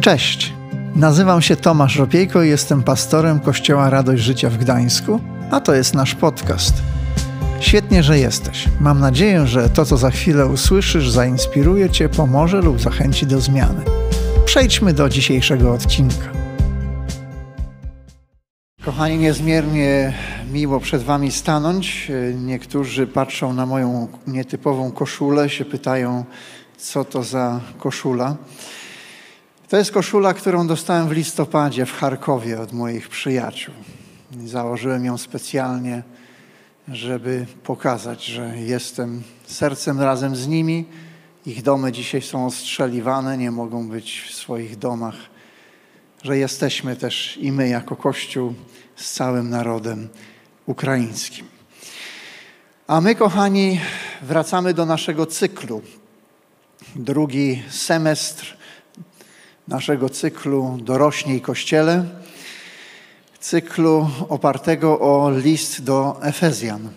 Cześć, nazywam się Tomasz Ropiejko i jestem pastorem Kościoła Radość Życia w Gdańsku, a to jest nasz podcast. Świetnie, że jesteś. Mam nadzieję, że to, co za chwilę usłyszysz, zainspiruje Cię, pomoże lub zachęci do zmiany. Przejdźmy do dzisiejszego odcinka. Kochani, niezmiernie miło przed Wami stanąć. Niektórzy patrzą na moją nietypową koszulę, się pytają, co to za koszula. To jest koszula, którą dostałem w listopadzie w Charkowie od moich przyjaciół. Założyłem ją specjalnie, żeby pokazać, że jestem sercem razem z nimi. Ich domy dzisiaj są ostrzeliwane, nie mogą być w swoich domach, że jesteśmy też i my jako Kościół z całym narodem ukraińskim. A my, kochani, wracamy do naszego cyklu. Drugi semestr naszego cyklu Dorośnij Kościele, cyklu opartego o list do Efezjan.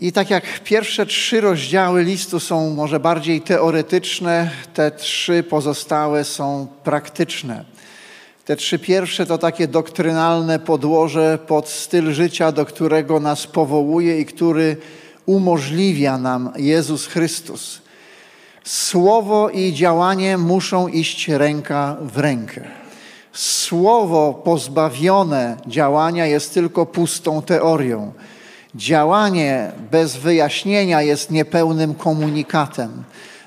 I tak jak pierwsze trzy rozdziały listu są może bardziej teoretyczne, te trzy pozostałe są praktyczne. Te trzy pierwsze to takie doktrynalne podłoże pod styl życia, do którego nas powołuje i który umożliwia nam Jezus Chrystus. Słowo i działanie muszą iść ręka w rękę. Słowo pozbawione działania jest tylko pustą teorią. Działanie bez wyjaśnienia jest niepełnym komunikatem.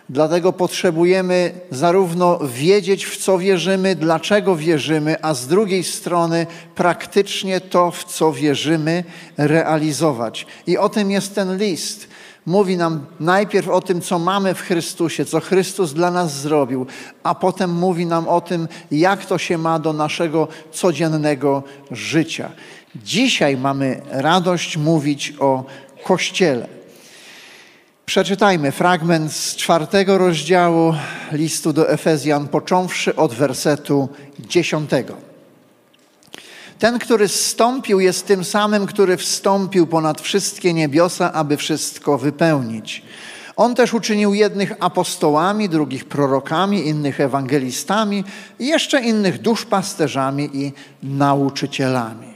Dlatego potrzebujemy zarówno wiedzieć, w co wierzymy, dlaczego wierzymy, a z drugiej strony praktycznie to, w co wierzymy, realizować. I o tym jest ten list mówi nam najpierw o tym, co mamy w Chrystusie, co Chrystus dla nas zrobił, a potem mówi nam o tym, jak to się ma do naszego codziennego życia. Dzisiaj mamy radość mówić o Kościele. Przeczytajmy fragment z czwartego rozdziału listu do Efezjan, począwszy od wersetu dziesiątego. Ten, który zstąpił, jest tym samym, który wstąpił ponad wszystkie niebiosa, aby wszystko wypełnić. On też uczynił jednych apostołami, drugich prorokami, innych ewangelistami jeszcze innych duszpasterzami i nauczycielami.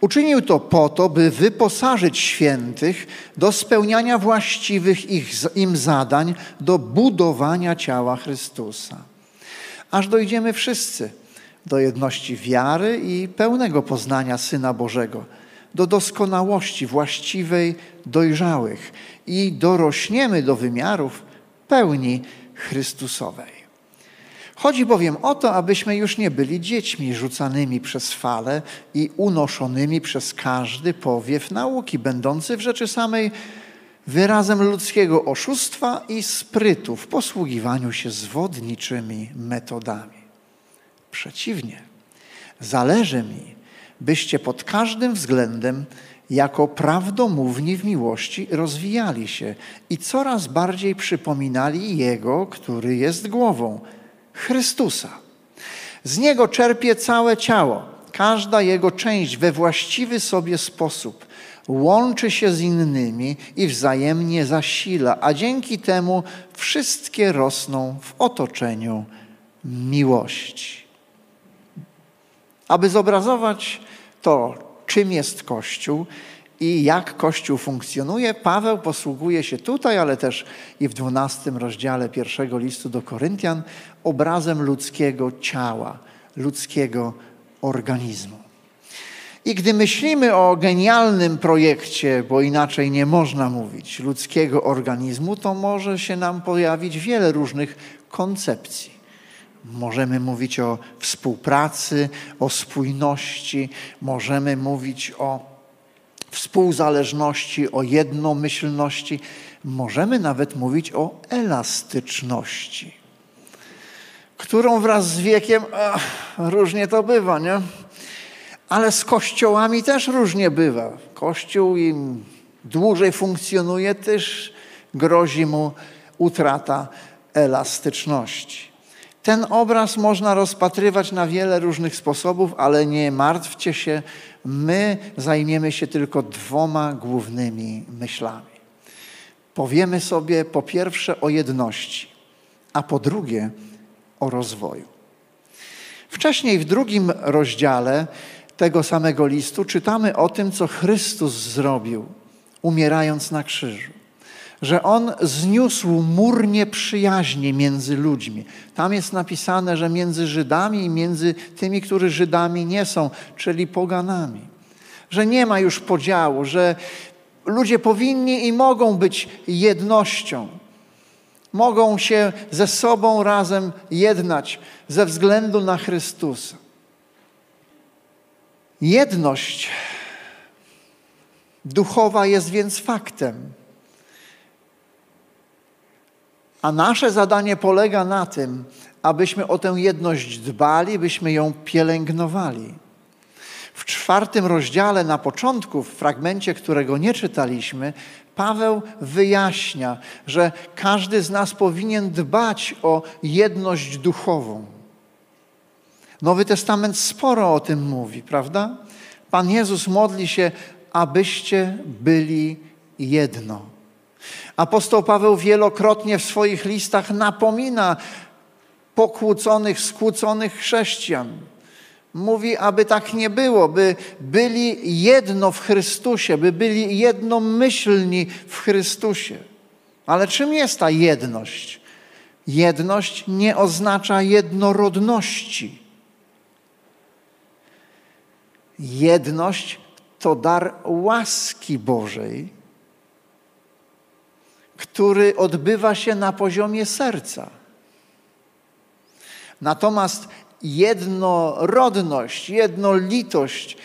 Uczynił to po to, by wyposażyć świętych do spełniania właściwych ich, im zadań, do budowania ciała Chrystusa. Aż dojdziemy wszyscy do jedności wiary i pełnego poznania Syna Bożego, do doskonałości właściwej, dojrzałych i dorośniemy do wymiarów pełni Chrystusowej. Chodzi bowiem o to, abyśmy już nie byli dziećmi rzucanymi przez fale i unoszonymi przez każdy powiew nauki, będący w rzeczy samej wyrazem ludzkiego oszustwa i sprytu w posługiwaniu się zwodniczymi metodami. Przeciwnie, zależy mi, byście pod każdym względem jako prawdomówni w miłości rozwijali się i coraz bardziej przypominali Jego, który jest głową, Chrystusa. Z Niego czerpie całe ciało, każda Jego część we właściwy sobie sposób łączy się z innymi i wzajemnie zasila, a dzięki temu wszystkie rosną w otoczeniu miłości. Aby zobrazować to, czym jest Kościół i jak Kościół funkcjonuje, Paweł posługuje się tutaj, ale też i w dwunastym rozdziale pierwszego listu do Koryntian obrazem ludzkiego ciała, ludzkiego organizmu. I gdy myślimy o genialnym projekcie, bo inaczej nie można mówić, ludzkiego organizmu, to może się nam pojawić wiele różnych koncepcji. Możemy mówić o współpracy, o spójności, możemy mówić o współzależności, o jednomyślności, możemy nawet mówić o elastyczności, którą wraz z wiekiem ach, różnie to bywa, nie? Ale z kościołami też różnie bywa. Kościół im dłużej funkcjonuje, też grozi mu utrata elastyczności. Ten obraz można rozpatrywać na wiele różnych sposobów, ale nie martwcie się, my zajmiemy się tylko dwoma głównymi myślami. Powiemy sobie po pierwsze o jedności, a po drugie o rozwoju. Wcześniej w drugim rozdziale tego samego listu czytamy o tym, co Chrystus zrobił, umierając na krzyżu. Że On zniósł mur nieprzyjaźni między ludźmi. Tam jest napisane, że między Żydami i między tymi, którzy Żydami nie są, czyli poganami. Że nie ma już podziału, że ludzie powinni i mogą być jednością. Mogą się ze sobą razem jednać ze względu na Chrystusa. Jedność duchowa jest więc faktem. A nasze zadanie polega na tym, abyśmy o tę jedność dbali, byśmy ją pielęgnowali. W czwartym rozdziale, na początku, w fragmencie, którego nie czytaliśmy, Paweł wyjaśnia, że każdy z nas powinien dbać o jedność duchową. Nowy Testament sporo o tym mówi, prawda? Pan Jezus modli się, abyście byli jedno. Apostoł Paweł wielokrotnie w swoich listach napomina pokłóconych, skłóconych chrześcijan. Mówi, aby tak nie było, by byli jedno w Chrystusie, by byli jednomyślni w Chrystusie. Ale czym jest ta jedność? Jedność nie oznacza jednorodności. Jedność to dar łaski Bożej, który odbywa się na poziomie serca. Natomiast jednorodność, jednolitość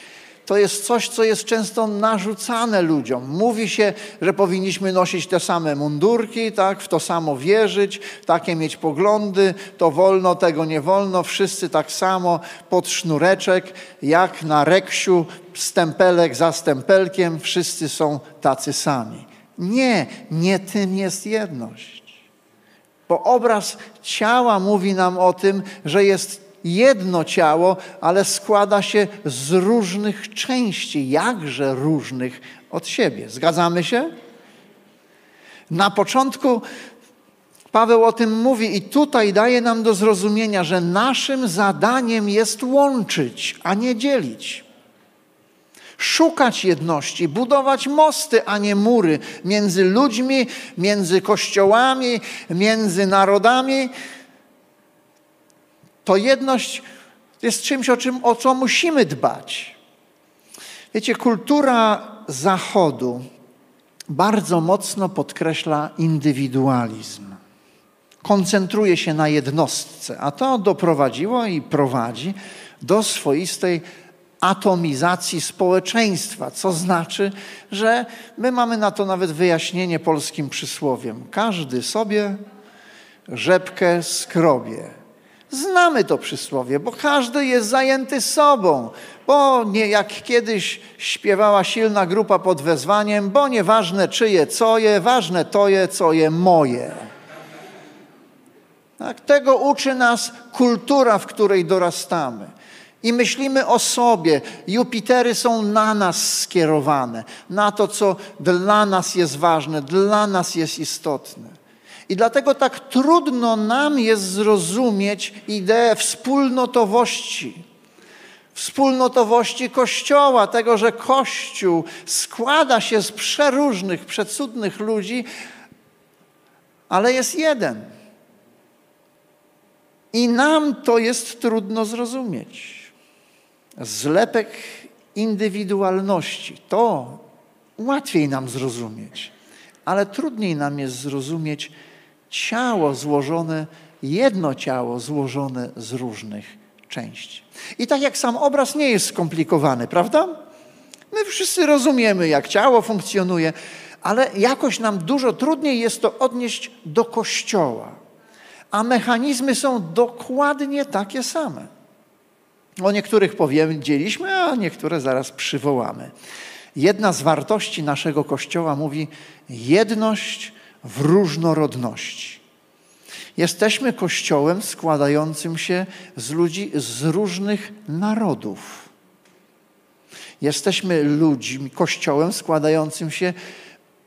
to jest coś, co jest często narzucane ludziom. Mówi się, że powinniśmy nosić te same mundurki, tak, w to samo wierzyć, takie mieć poglądy, to wolno, tego nie wolno, wszyscy tak samo pod sznureczek, jak na reksiu, stempelek za stempelkiem, wszyscy są tacy sami. Nie, nie tym jest jedność. Bo obraz ciała mówi nam o tym, że jest jedno ciało, ale składa się z różnych części, jakże różnych od siebie. Zgadzamy się? Na początku Paweł o tym mówi i tutaj daje nam do zrozumienia, że naszym zadaniem jest łączyć, a nie dzielić. Szukać jedności, budować mosty, a nie mury między ludźmi, między kościołami, między narodami to jedność jest czymś, o, czym, o co musimy dbać. Wiecie, kultura Zachodu bardzo mocno podkreśla indywidualizm. Koncentruje się na jednostce, a to doprowadziło i prowadzi do swoistej atomizacji społeczeństwa, co znaczy, że my mamy na to nawet wyjaśnienie polskim przysłowiem. Każdy sobie rzepkę skrobie. Znamy to przysłowie, bo każdy jest zajęty sobą, bo nie jak kiedyś śpiewała silna grupa pod wezwaniem, bo nieważne czyje co je, ważne to je, co je moje. Tak, tego uczy nas kultura, w której dorastamy. I myślimy o sobie. Jupitery są na nas skierowane, na to, co dla nas jest ważne, dla nas jest istotne. I dlatego tak trudno nam jest zrozumieć ideę wspólnotowości. Wspólnotowości Kościoła, tego, że Kościół składa się z przeróżnych, przecudnych ludzi, ale jest jeden. I nam to jest trudno zrozumieć. Zlepek indywidualności to łatwiej nam zrozumieć, ale trudniej nam jest zrozumieć ciało złożone, jedno ciało złożone z różnych części. I tak jak sam obraz nie jest skomplikowany, prawda? My wszyscy rozumiemy, jak ciało funkcjonuje, ale jakoś nam dużo trudniej jest to odnieść do Kościoła. A mechanizmy są dokładnie takie same. O niektórych powiedzieliśmy, a niektóre zaraz przywołamy. Jedna z wartości naszego Kościoła mówi jedność w różnorodności. Jesteśmy kościołem składającym się z ludzi z różnych narodów. Jesteśmy ludźmi, kościołem składającym się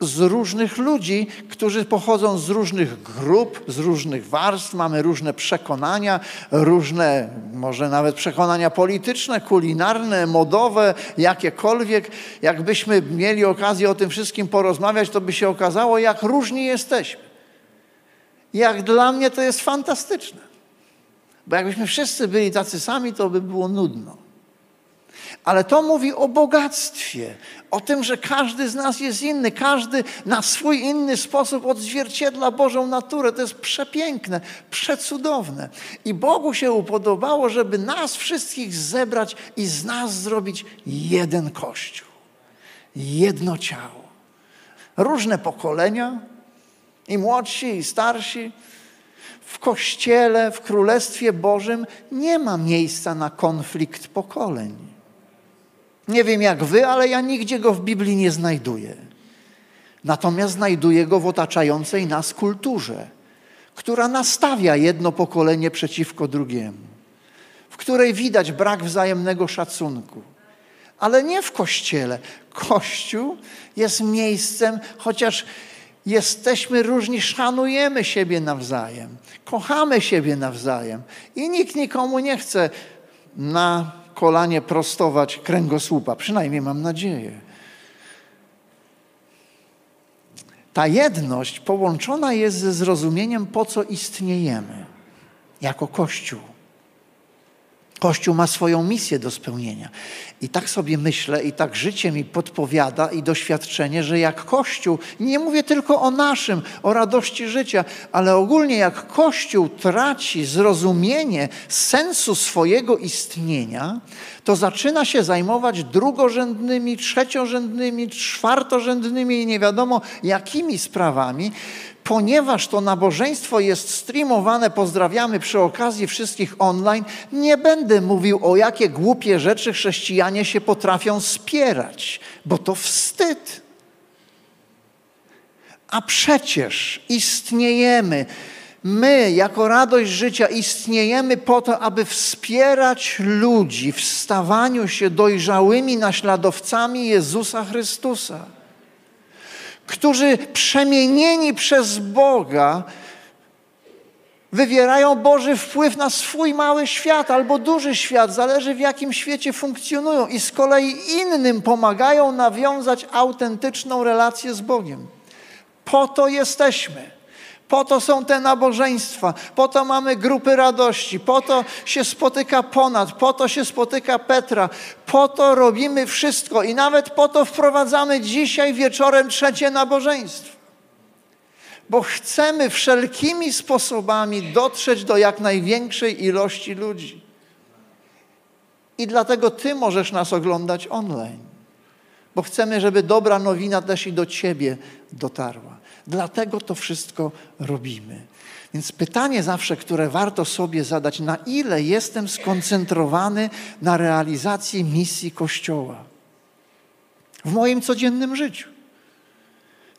z różnych ludzi, którzy pochodzą z różnych grup, z różnych warstw, mamy różne przekonania, różne, może nawet przekonania polityczne, kulinarne, modowe, jakiekolwiek. Jakbyśmy mieli okazję o tym wszystkim porozmawiać, to by się okazało, jak różni jesteśmy. Jak dla mnie to jest fantastyczne. Bo jakbyśmy wszyscy byli tacy sami, to by było nudno. Ale to mówi o bogactwie, o tym, że każdy z nas jest inny, każdy na swój inny sposób odzwierciedla Bożą naturę. To jest przepiękne, przecudowne. I Bogu się upodobało, żeby nas wszystkich zebrać i z nas zrobić jeden Kościół, jedno ciało. Różne pokolenia, i młodsi, i starsi. W Kościele, w Królestwie Bożym nie ma miejsca na konflikt pokoleń. Nie wiem jak wy, ale ja nigdzie go w Biblii nie znajduję. Natomiast znajduję go w otaczającej nas kulturze, która nastawia jedno pokolenie przeciwko drugiemu, w której widać brak wzajemnego szacunku. Ale nie w kościele. Kościół jest miejscem, chociaż jesteśmy różni, szanujemy siebie nawzajem, kochamy siebie nawzajem i nikt nikomu nie chce na kolanie prostować kręgosłupa, przynajmniej mam nadzieję. Ta jedność połączona jest ze zrozumieniem, po co istniejemy jako Kościół. Kościół ma swoją misję do spełnienia. I tak sobie myślę, i tak życie mi podpowiada i doświadczenie, że jak Kościół, nie mówię tylko o naszym, o radości życia, ale ogólnie jak Kościół traci zrozumienie sensu swojego istnienia, to zaczyna się zajmować drugorzędnymi, trzeciorzędnymi, czwartorzędnymi i nie wiadomo jakimi sprawami, ponieważ to nabożeństwo jest streamowane, pozdrawiamy przy okazji wszystkich online, nie będę mówił o jakie głupie rzeczy chrześcijanie się potrafią spierać, bo to wstyd. A przecież istniejemy. My, jako radość życia, istniejemy po to, aby wspierać ludzi w stawaniu się dojrzałymi naśladowcami Jezusa Chrystusa którzy przemienieni przez Boga wywierają Boży wpływ na swój mały świat albo duży świat, zależy w jakim świecie funkcjonują, i z kolei innym pomagają nawiązać autentyczną relację z Bogiem. Po to jesteśmy. Po to są te nabożeństwa, po to mamy grupy radości, po to się spotyka ponad, po to się spotyka Petra, po to robimy wszystko i nawet po to wprowadzamy dzisiaj wieczorem trzecie nabożeństwo. Bo chcemy wszelkimi sposobami dotrzeć do jak największej ilości ludzi. I dlatego Ty możesz nas oglądać online, bo chcemy, żeby dobra nowina też i do Ciebie dotarła. Dlatego to wszystko robimy. Więc pytanie zawsze, które warto sobie zadać, na ile jestem skoncentrowany na realizacji misji Kościoła w moim codziennym życiu.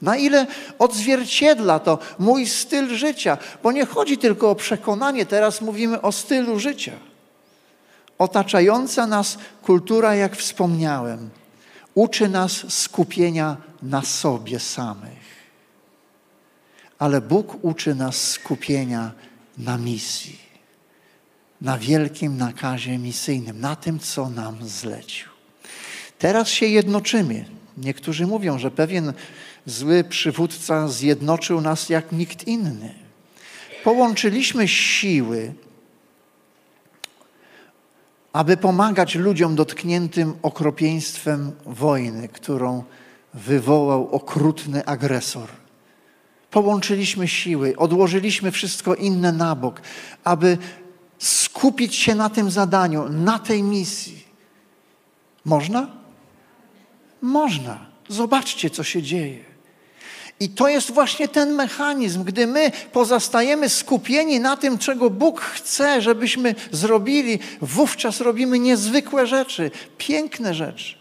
Na ile odzwierciedla to mój styl życia, bo nie chodzi tylko o przekonanie, teraz mówimy o stylu życia. Otaczająca nas kultura, jak wspomniałem, uczy nas skupienia na sobie samych ale Bóg uczy nas skupienia na misji, na wielkim nakazie misyjnym, na tym, co nam zlecił. Teraz się jednoczymy. Niektórzy mówią, że pewien zły przywódca zjednoczył nas jak nikt inny. Połączyliśmy siły, aby pomagać ludziom dotkniętym okropieństwem wojny, którą wywołał okrutny agresor połączyliśmy siły, odłożyliśmy wszystko inne na bok, aby skupić się na tym zadaniu, na tej misji. Można? Można. Zobaczcie, co się dzieje. I to jest właśnie ten mechanizm, gdy my pozostajemy skupieni na tym, czego Bóg chce, żebyśmy zrobili, wówczas robimy niezwykłe rzeczy, piękne rzeczy.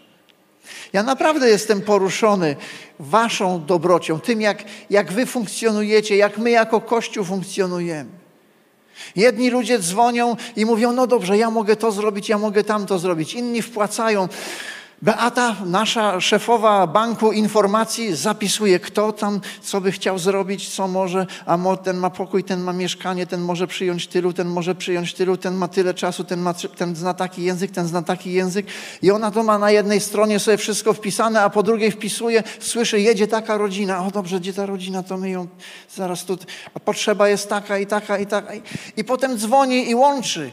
Ja naprawdę jestem poruszony Waszą dobrocią, tym jak, jak Wy funkcjonujecie, jak my jako Kościół funkcjonujemy. Jedni ludzie dzwonią i mówią: No dobrze, ja mogę to zrobić, ja mogę tamto zrobić. Inni wpłacają. Beata, nasza szefowa banku informacji, zapisuje, kto tam co by chciał zrobić, co może, a ten ma pokój, ten ma mieszkanie, ten może przyjąć tylu, ten może przyjąć tylu, ten ma tyle czasu, ten, ma, ten zna taki język, ten zna taki język. I ona to ma na jednej stronie sobie wszystko wpisane, a po drugiej wpisuje, słyszy, jedzie taka rodzina. O dobrze, gdzie ta rodzina, to my ją zaraz tu, a potrzeba jest taka i taka i taka. I, i potem dzwoni i łączy.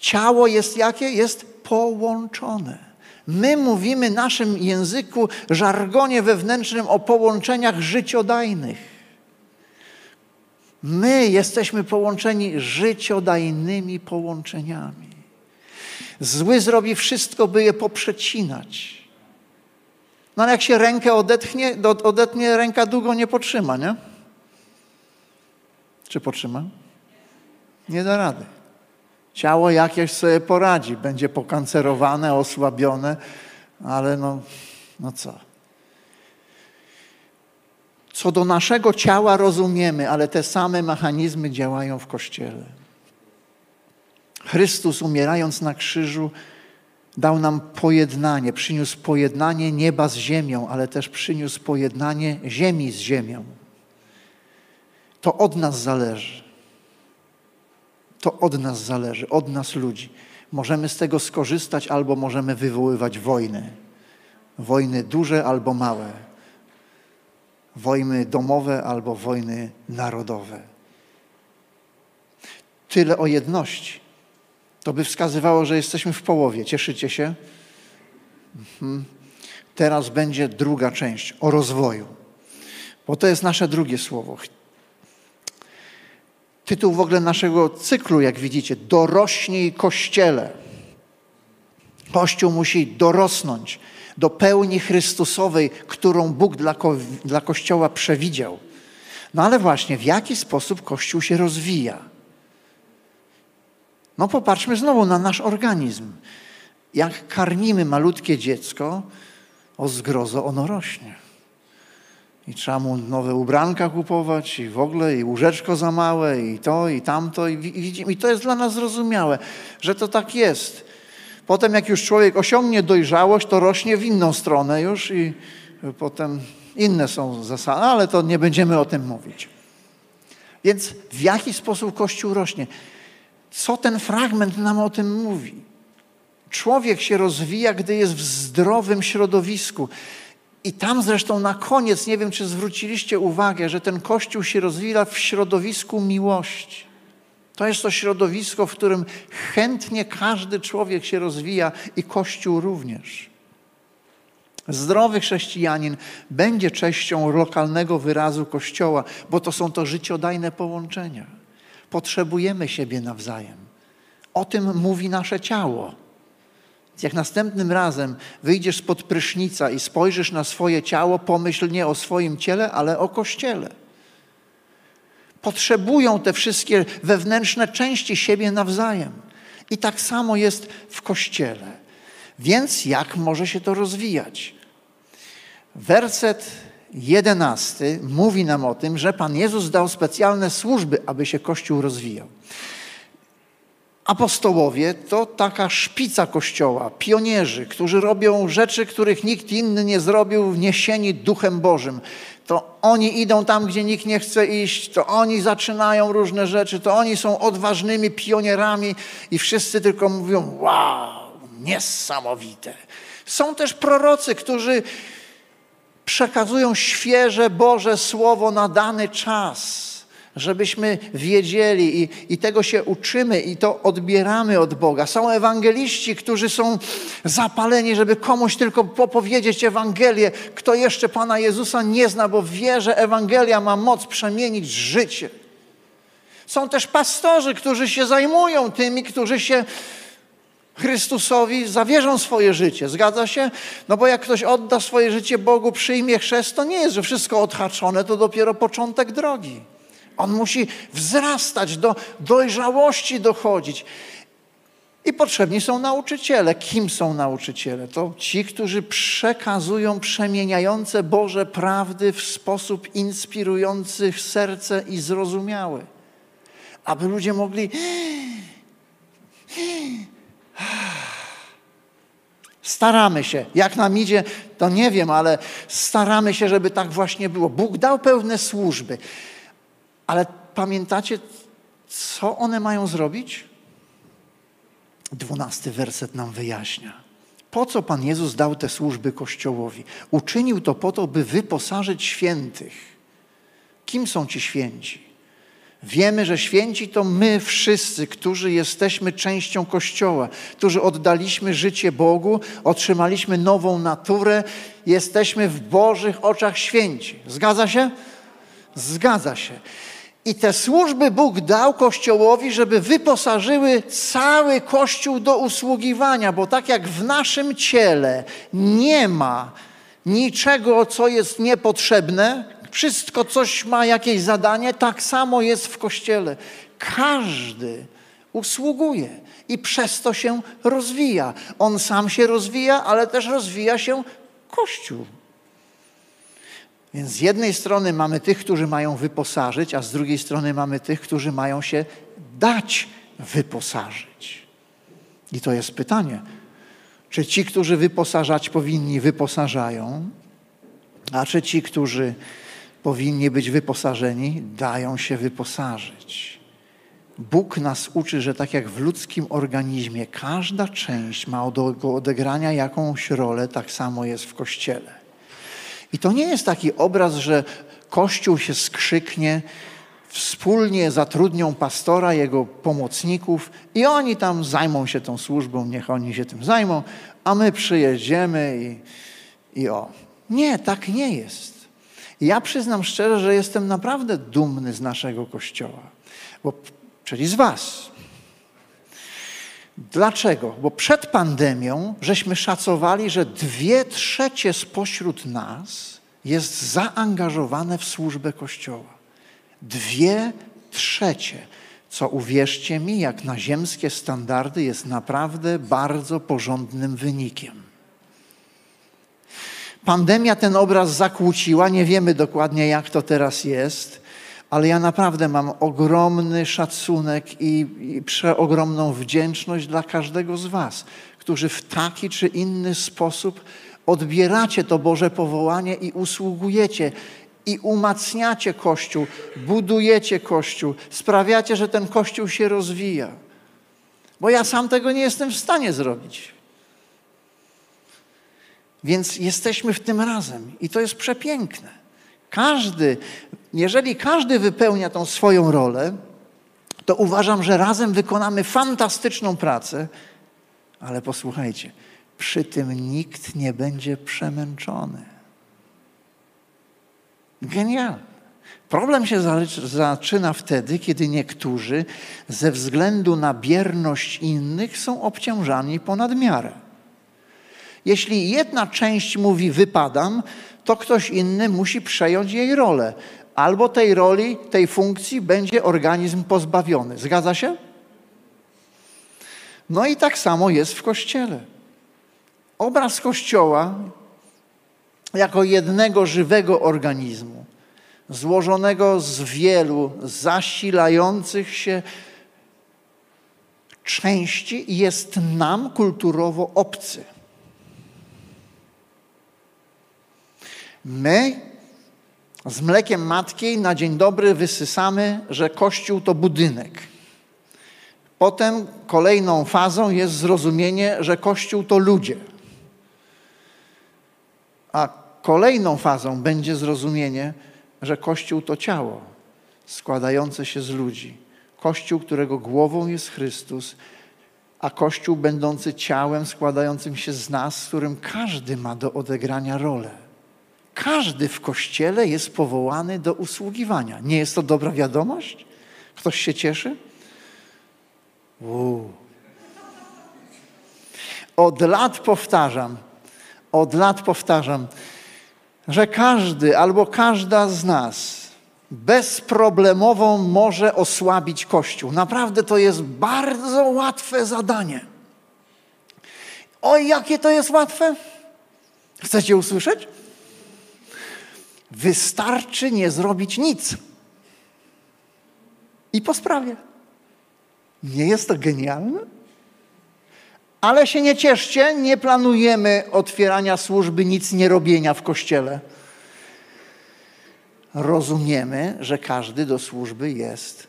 Ciało jest jakie? Jest połączone. My mówimy naszym języku, żargonie wewnętrznym o połączeniach życiodajnych. My jesteśmy połączeni życiodajnymi połączeniami. Zły zrobi wszystko, by je poprzecinać. No ale jak się rękę odetchnie, odetnie, ręka długo nie potrzyma, nie? Czy potrzyma? Nie da rady. Ciało jakieś sobie poradzi, będzie pokancerowane, osłabione, ale no, no co? Co do naszego ciała rozumiemy, ale te same mechanizmy działają w Kościele. Chrystus umierając na krzyżu dał nam pojednanie, przyniósł pojednanie nieba z ziemią, ale też przyniósł pojednanie ziemi z ziemią. To od nas zależy. To od nas zależy, od nas ludzi. Możemy z tego skorzystać albo możemy wywoływać wojny. Wojny duże albo małe. Wojny domowe albo wojny narodowe. Tyle o jedności. To by wskazywało, że jesteśmy w połowie. Cieszycie się? Mhm. Teraz będzie druga część o rozwoju, bo to jest nasze drugie słowo. Tytuł w ogóle naszego cyklu, jak widzicie, dorośnij Kościele. Kościół musi dorosnąć do pełni Chrystusowej, którą Bóg dla, ko dla Kościoła przewidział. No ale właśnie, w jaki sposób Kościół się rozwija? No popatrzmy znowu na nasz organizm. Jak karmimy malutkie dziecko, o zgrozo ono rośnie i trzeba mu nowe ubranka kupować i w ogóle i łóżeczko za małe i to i tamto i, i, i to jest dla nas zrozumiałe, że to tak jest. Potem jak już człowiek osiągnie dojrzałość, to rośnie w inną stronę już i potem inne są zasady, ale to nie będziemy o tym mówić. Więc w jaki sposób Kościół rośnie? Co ten fragment nam o tym mówi? Człowiek się rozwija, gdy jest w zdrowym środowisku. I tam zresztą na koniec, nie wiem czy zwróciliście uwagę, że ten Kościół się rozwija w środowisku miłości. To jest to środowisko, w którym chętnie każdy człowiek się rozwija i Kościół również. Zdrowy chrześcijanin będzie częścią lokalnego wyrazu Kościoła, bo to są to życiodajne połączenia. Potrzebujemy siebie nawzajem. O tym mówi nasze ciało. Jak następnym razem wyjdziesz spod prysznica i spojrzysz na swoje ciało, pomyśl nie o swoim ciele, ale o kościele. Potrzebują te wszystkie wewnętrzne części siebie nawzajem. I tak samo jest w kościele. Więc jak może się to rozwijać? Werset jedenasty mówi nam o tym, że Pan Jezus dał specjalne służby, aby się Kościół rozwijał. Apostołowie to taka szpica kościoła, pionierzy, którzy robią rzeczy, których nikt inny nie zrobił, wniesieni duchem Bożym. To oni idą tam, gdzie nikt nie chce iść, to oni zaczynają różne rzeczy, to oni są odważnymi pionierami i wszyscy tylko mówią: Wow, niesamowite. Są też prorocy, którzy przekazują świeże Boże Słowo na dany czas żebyśmy wiedzieli i, i tego się uczymy i to odbieramy od Boga. Są ewangeliści, którzy są zapaleni, żeby komuś tylko opowiedzieć Ewangelię, kto jeszcze Pana Jezusa nie zna, bo wie, że Ewangelia ma moc przemienić życie. Są też pastorzy, którzy się zajmują tymi, którzy się Chrystusowi zawierzą swoje życie. Zgadza się? No bo jak ktoś odda swoje życie Bogu, przyjmie chrzest, to nie jest, że wszystko odhaczone, to dopiero początek drogi. On musi wzrastać, do dojrzałości dochodzić. I potrzebni są nauczyciele. Kim są nauczyciele? To ci, którzy przekazują przemieniające Boże prawdy w sposób inspirujący serce i zrozumiały. Aby ludzie mogli Staramy się. Jak nam idzie, to nie wiem, ale staramy się, żeby tak właśnie było. Bóg dał pełne służby. Ale pamiętacie, co one mają zrobić? Dwunasty werset nam wyjaśnia. Po co Pan Jezus dał te służby Kościołowi? Uczynił to po to, by wyposażyć świętych. Kim są ci święci? Wiemy, że święci to my wszyscy, którzy jesteśmy częścią Kościoła, którzy oddaliśmy życie Bogu, otrzymaliśmy nową naturę, jesteśmy w Bożych oczach święci. Zgadza się? Zgadza się. I te służby Bóg dał Kościołowi, żeby wyposażyły cały Kościół do usługiwania, bo tak jak w naszym ciele nie ma niczego, co jest niepotrzebne, wszystko coś ma jakieś zadanie, tak samo jest w Kościele. Każdy usługuje i przez to się rozwija. On sam się rozwija, ale też rozwija się Kościół. Więc z jednej strony mamy tych, którzy mają wyposażyć, a z drugiej strony mamy tych, którzy mają się dać wyposażyć. I to jest pytanie, czy ci, którzy wyposażać powinni, wyposażają, a czy ci, którzy powinni być wyposażeni, dają się wyposażyć. Bóg nas uczy, że tak jak w ludzkim organizmie każda część ma do odegrania jakąś rolę, tak samo jest w Kościele. I to nie jest taki obraz, że Kościół się skrzyknie, wspólnie zatrudnią pastora, jego pomocników i oni tam zajmą się tą służbą, niech oni się tym zajmą, a my przyjedziemy i, i o. Nie, tak nie jest. Ja przyznam szczerze, że jestem naprawdę dumny z naszego Kościoła, bo, czyli z Was. Dlaczego? Bo przed pandemią żeśmy szacowali, że dwie trzecie spośród nas jest zaangażowane w służbę Kościoła. Dwie trzecie, co uwierzcie mi, jak na ziemskie standardy, jest naprawdę bardzo porządnym wynikiem. Pandemia ten obraz zakłóciła, nie wiemy dokładnie jak to teraz jest, ale ja naprawdę mam ogromny szacunek i, i przeogromną wdzięczność dla każdego z Was, którzy w taki czy inny sposób odbieracie to Boże powołanie i usługujecie i umacniacie Kościół, budujecie Kościół, sprawiacie, że ten Kościół się rozwija. Bo ja sam tego nie jestem w stanie zrobić. Więc jesteśmy w tym razem i to jest przepiękne. Każdy, jeżeli każdy wypełnia tą swoją rolę, to uważam, że razem wykonamy fantastyczną pracę, ale posłuchajcie, przy tym nikt nie będzie przemęczony. Genialne. Problem się zaczyna wtedy, kiedy niektórzy ze względu na bierność innych są obciążani ponad miarę. Jeśli jedna część mówi wypadam, to ktoś inny musi przejąć jej rolę. Albo tej roli, tej funkcji będzie organizm pozbawiony. Zgadza się? No i tak samo jest w Kościele. Obraz Kościoła jako jednego żywego organizmu, złożonego z wielu zasilających się części, jest nam kulturowo obcy. My z mlekiem matki na dzień dobry wysysamy, że Kościół to budynek. Potem kolejną fazą jest zrozumienie, że Kościół to ludzie. A kolejną fazą będzie zrozumienie, że Kościół to ciało składające się z ludzi. Kościół, którego głową jest Chrystus, a Kościół będący ciałem składającym się z nas, z którym każdy ma do odegrania rolę. Każdy w kościele jest powołany do usługiwania. Nie jest to dobra wiadomość? Ktoś się cieszy? Uu. Od lat powtarzam, od lat powtarzam, że każdy albo każda z nas bezproblemowo może osłabić Kościół. Naprawdę to jest bardzo łatwe zadanie. Oj, jakie to jest łatwe? Chcecie usłyszeć? Wystarczy nie zrobić nic. I po sprawie. Nie jest to genialne? Ale się nie cieszcie, nie planujemy otwierania służby, nic nie robienia w kościele. Rozumiemy, że każdy do służby jest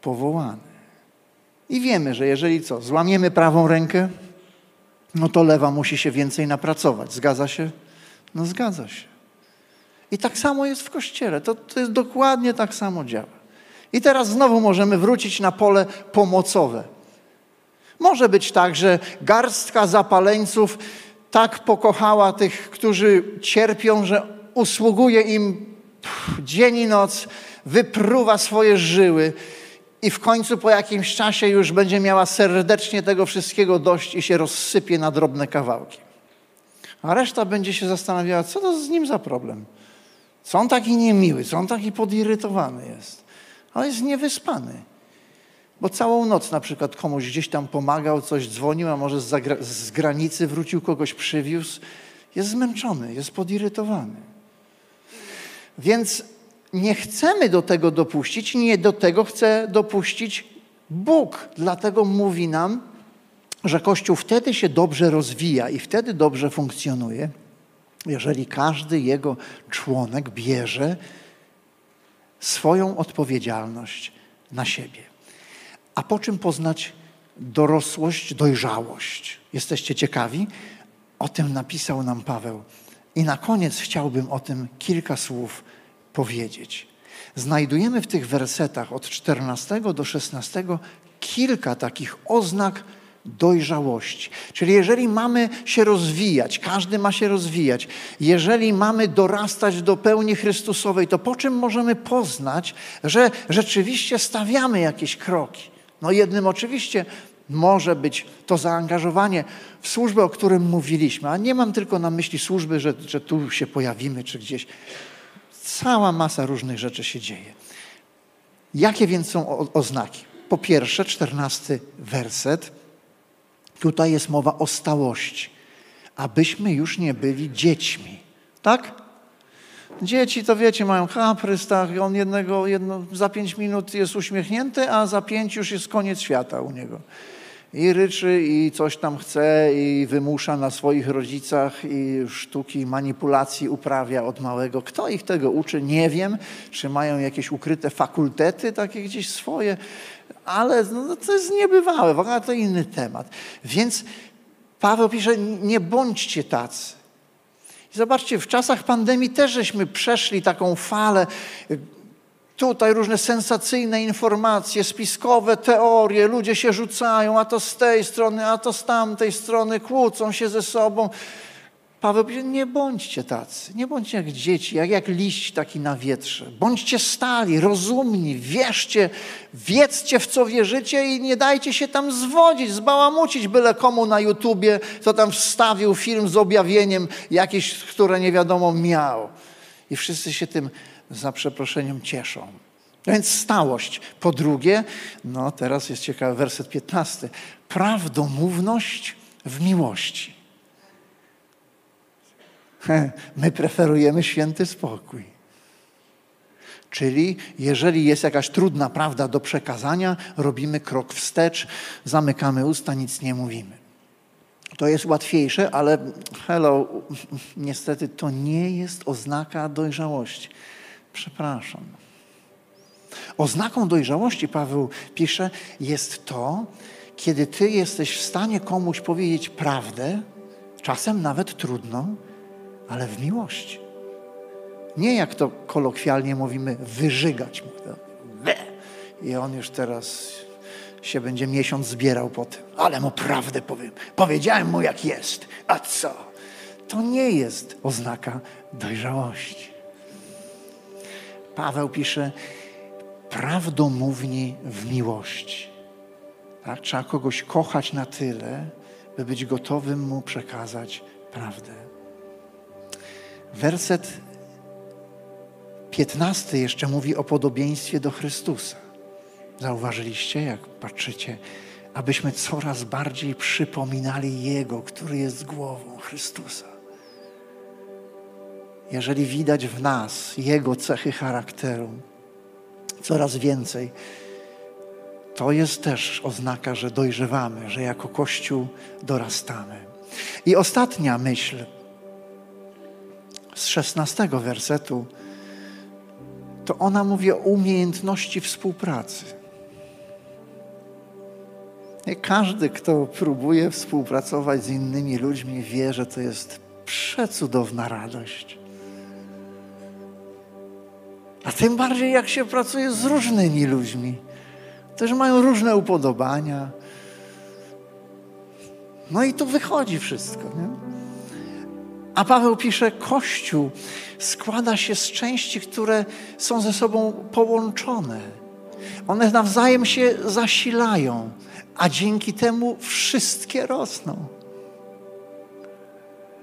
powołany. I wiemy, że jeżeli co, złamiemy prawą rękę, no to lewa musi się więcej napracować. Zgadza się? No zgadza się. I tak samo jest w kościele. To, to jest dokładnie tak samo działa. I teraz znowu możemy wrócić na pole pomocowe. Może być tak, że garstka zapaleńców tak pokochała tych, którzy cierpią, że usługuje im dzień i noc, wypruwa swoje żyły i w końcu po jakimś czasie już będzie miała serdecznie tego wszystkiego dość i się rozsypie na drobne kawałki. A reszta będzie się zastanawiała, co to z nim za problem. Co on taki niemiły, co on taki podirytowany jest. Ale jest niewyspany. Bo całą noc na przykład komuś gdzieś tam pomagał, coś dzwonił, a może z, z granicy wrócił, kogoś przywiózł. Jest zmęczony, jest podirytowany. Więc nie chcemy do tego dopuścić, nie do tego chce dopuścić Bóg. Dlatego mówi nam, że Kościół wtedy się dobrze rozwija i wtedy dobrze funkcjonuje, jeżeli każdy jego członek bierze swoją odpowiedzialność na siebie. A po czym poznać dorosłość, dojrzałość? Jesteście ciekawi? O tym napisał nam Paweł. I na koniec chciałbym o tym kilka słów powiedzieć. Znajdujemy w tych wersetach od 14 do 16 kilka takich oznak dojrzałości. Czyli jeżeli mamy się rozwijać, każdy ma się rozwijać, jeżeli mamy dorastać do pełni Chrystusowej, to po czym możemy poznać, że rzeczywiście stawiamy jakieś kroki? No jednym oczywiście może być to zaangażowanie w służbę, o którym mówiliśmy, a nie mam tylko na myśli służby, że, że tu się pojawimy czy gdzieś. Cała masa różnych rzeczy się dzieje. Jakie więc są oznaki? Po pierwsze, czternasty werset. Tutaj jest mowa o stałości. Abyśmy już nie byli dziećmi. Tak? Dzieci to wiecie, mają kaprys, tak, on jednego, jedno, za pięć minut jest uśmiechnięty, a za pięć już jest koniec świata u niego i ryczy i coś tam chce i wymusza na swoich rodzicach i sztuki manipulacji uprawia od małego. Kto ich tego uczy? Nie wiem. Czy mają jakieś ukryte fakultety takie gdzieś swoje, ale no, to jest niebywałe, w ogóle to inny temat. Więc Paweł pisze, nie bądźcie tacy. Zobaczcie, w czasach pandemii też żeśmy przeszli taką falę Tutaj różne sensacyjne informacje, spiskowe teorie, ludzie się rzucają, a to z tej strony, a to z tamtej strony, kłócą się ze sobą. Paweł mówi, nie bądźcie tacy, nie bądźcie jak dzieci, jak, jak liść taki na wietrze. Bądźcie stali, rozumni, wierzcie, wiedzcie w co wierzycie i nie dajcie się tam zwodzić, zbałamucić byle komu na YouTubie, kto tam wstawił film z objawieniem jakieś, które nie wiadomo miał. I wszyscy się tym za przeproszeniem cieszą. Więc stałość. Po drugie, no teraz jest ciekawy werset 15. Prawdomówność w miłości. My preferujemy święty spokój. Czyli jeżeli jest jakaś trudna prawda do przekazania, robimy krok wstecz, zamykamy usta, nic nie mówimy. To jest łatwiejsze, ale hello, niestety to nie jest oznaka dojrzałości. Przepraszam. Oznaką dojrzałości, Paweł pisze, jest to, kiedy ty jesteś w stanie komuś powiedzieć prawdę, czasem nawet trudną, ale w miłości. Nie jak to kolokwialnie mówimy, wyżygać mu. I on już teraz się będzie miesiąc zbierał po tym. Ale mu prawdę powiem. Powiedziałem mu jak jest. A co? To nie jest oznaka dojrzałości. Paweł pisze, prawdomówni w miłości. Tak? Trzeba kogoś kochać na tyle, by być gotowym mu przekazać prawdę. Werset 15 jeszcze mówi o podobieństwie do Chrystusa. Zauważyliście, jak patrzycie, abyśmy coraz bardziej przypominali Jego, który jest głową Chrystusa jeżeli widać w nas Jego cechy charakteru, coraz więcej to jest też oznaka, że dojrzewamy, że jako Kościół dorastamy. I ostatnia myśl z szesnastego wersetu, to ona mówi o umiejętności współpracy. I każdy, kto próbuje współpracować z innymi ludźmi, wie, że to jest przecudowna radość. A tym bardziej, jak się pracuje z różnymi ludźmi, którzy mają różne upodobania. No i tu wychodzi wszystko. Nie? A Paweł pisze: Kościół składa się z części, które są ze sobą połączone. One nawzajem się zasilają, a dzięki temu wszystkie rosną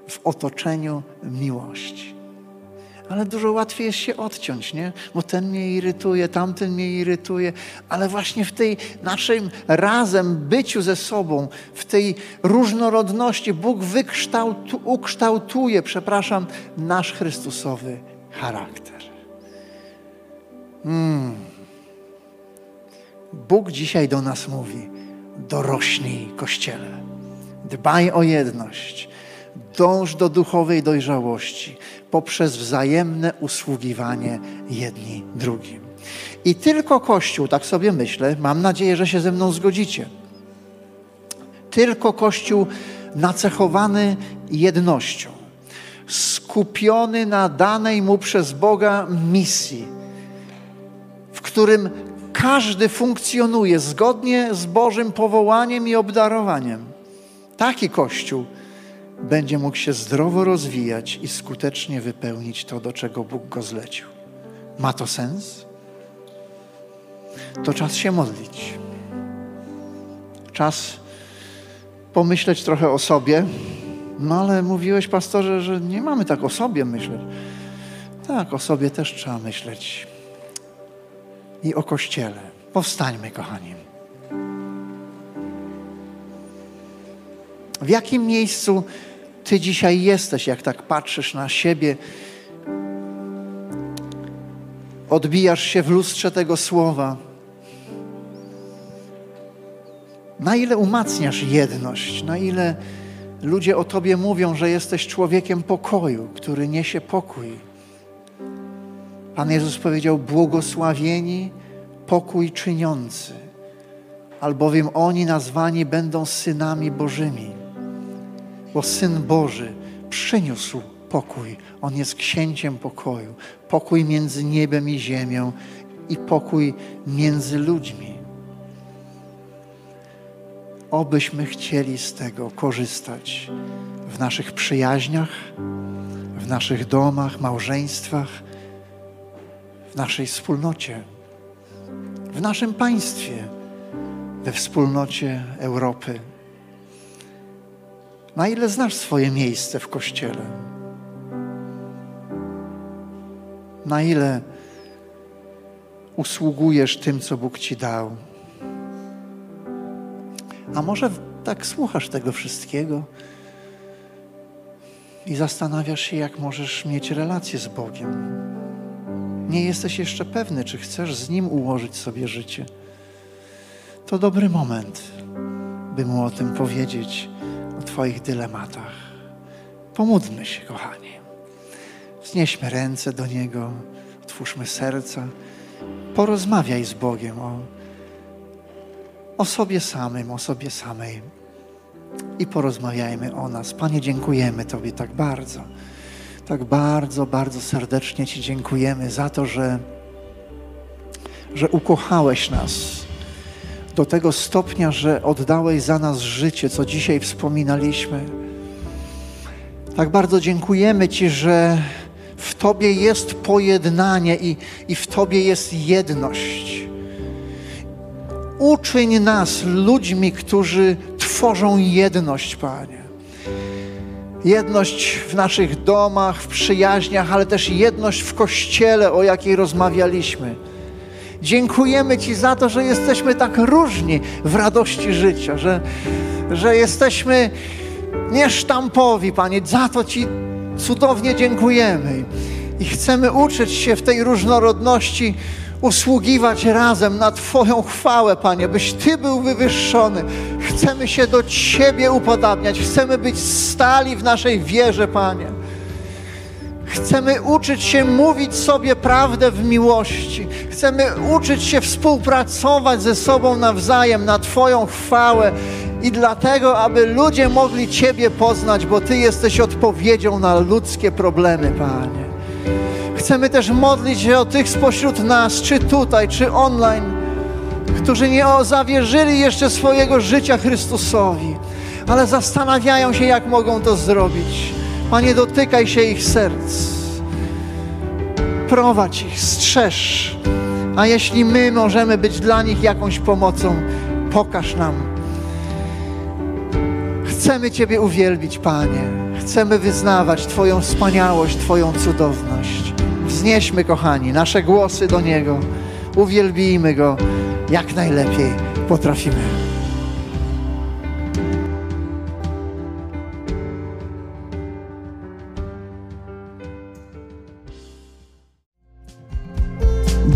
w otoczeniu miłości ale dużo łatwiej jest się odciąć, nie? Bo ten mnie irytuje, tamten mnie irytuje, ale właśnie w tej naszym razem byciu ze sobą, w tej różnorodności Bóg wykształtu, ukształtuje, przepraszam, nasz Chrystusowy charakter. Hmm. Bóg dzisiaj do nas mówi: dorośnij, kościele, dbaj o jedność, dąż do duchowej dojrzałości poprzez wzajemne usługiwanie jedni drugim. I tylko Kościół, tak sobie myślę, mam nadzieję, że się ze mną zgodzicie. Tylko Kościół nacechowany jednością, skupiony na danej mu przez Boga misji, w którym każdy funkcjonuje zgodnie z Bożym powołaniem i obdarowaniem. Taki Kościół będzie mógł się zdrowo rozwijać i skutecznie wypełnić to, do czego Bóg go zlecił. Ma to sens? To czas się modlić. Czas pomyśleć trochę o sobie. No ale mówiłeś, pastorze, że nie mamy tak o sobie myśleć. Tak, o sobie też trzeba myśleć. I o Kościele. Powstańmy, kochani. W jakim miejscu ty dzisiaj jesteś, jak tak patrzysz na siebie, odbijasz się w lustrze tego słowa. Na ile umacniasz jedność, na ile ludzie o Tobie mówią, że jesteś człowiekiem pokoju, który niesie pokój. Pan Jezus powiedział: Błogosławieni pokój czyniący, albowiem oni nazwani będą synami Bożymi bo Syn Boży przyniósł pokój. On jest księciem pokoju. Pokój między niebem i ziemią i pokój między ludźmi. Obyśmy chcieli z tego korzystać w naszych przyjaźniach, w naszych domach, małżeństwach, w naszej wspólnocie, w naszym państwie, we wspólnocie Europy. Na ile znasz swoje miejsce w kościele? Na ile usługujesz tym, co Bóg ci dał? A może tak słuchasz tego wszystkiego i zastanawiasz się, jak możesz mieć relację z Bogiem. Nie jesteś jeszcze pewny, czy chcesz z Nim ułożyć sobie życie. To dobry moment, by Mu o tym powiedzieć o Twoich dylematach. Pomódlmy się, kochani. Wznieśmy ręce do Niego, otwórzmy serca. Porozmawiaj z Bogiem o, o sobie samym, o sobie samej. I porozmawiajmy o nas. Panie, dziękujemy Tobie tak bardzo. Tak bardzo, bardzo serdecznie Ci dziękujemy za to, że, że ukochałeś nas do tego stopnia, że oddałeś za nas życie, co dzisiaj wspominaliśmy. Tak bardzo dziękujemy Ci, że w Tobie jest pojednanie i, i w Tobie jest jedność. Uczyń nas ludźmi, którzy tworzą jedność, Panie. Jedność w naszych domach, w przyjaźniach, ale też jedność w kościele, o jakiej rozmawialiśmy Dziękujemy Ci za to, że jesteśmy tak różni w radości życia, że, że jesteśmy niesztampowi, Panie. Za to Ci cudownie dziękujemy. I chcemy uczyć się w tej różnorodności usługiwać razem na Twoją chwałę, Panie, byś Ty był wywyższony. Chcemy się do Ciebie upodabniać, chcemy być stali w naszej wierze, Panie. Chcemy uczyć się mówić sobie prawdę w miłości. Chcemy uczyć się współpracować ze sobą nawzajem na Twoją chwałę i dlatego, aby ludzie mogli Ciebie poznać, bo Ty jesteś odpowiedzią na ludzkie problemy, Panie. Chcemy też modlić się o tych spośród nas, czy tutaj, czy online, którzy nie zawierzyli jeszcze swojego życia Chrystusowi, ale zastanawiają się, jak mogą to zrobić. Panie, dotykaj się ich serc. Prowadź ich, strzeż. A jeśli my możemy być dla nich jakąś pomocą, pokaż nam. Chcemy Ciebie uwielbić, Panie. Chcemy wyznawać Twoją wspaniałość, Twoją cudowność. Wznieśmy, kochani, nasze głosy do Niego. Uwielbijmy Go jak najlepiej potrafimy.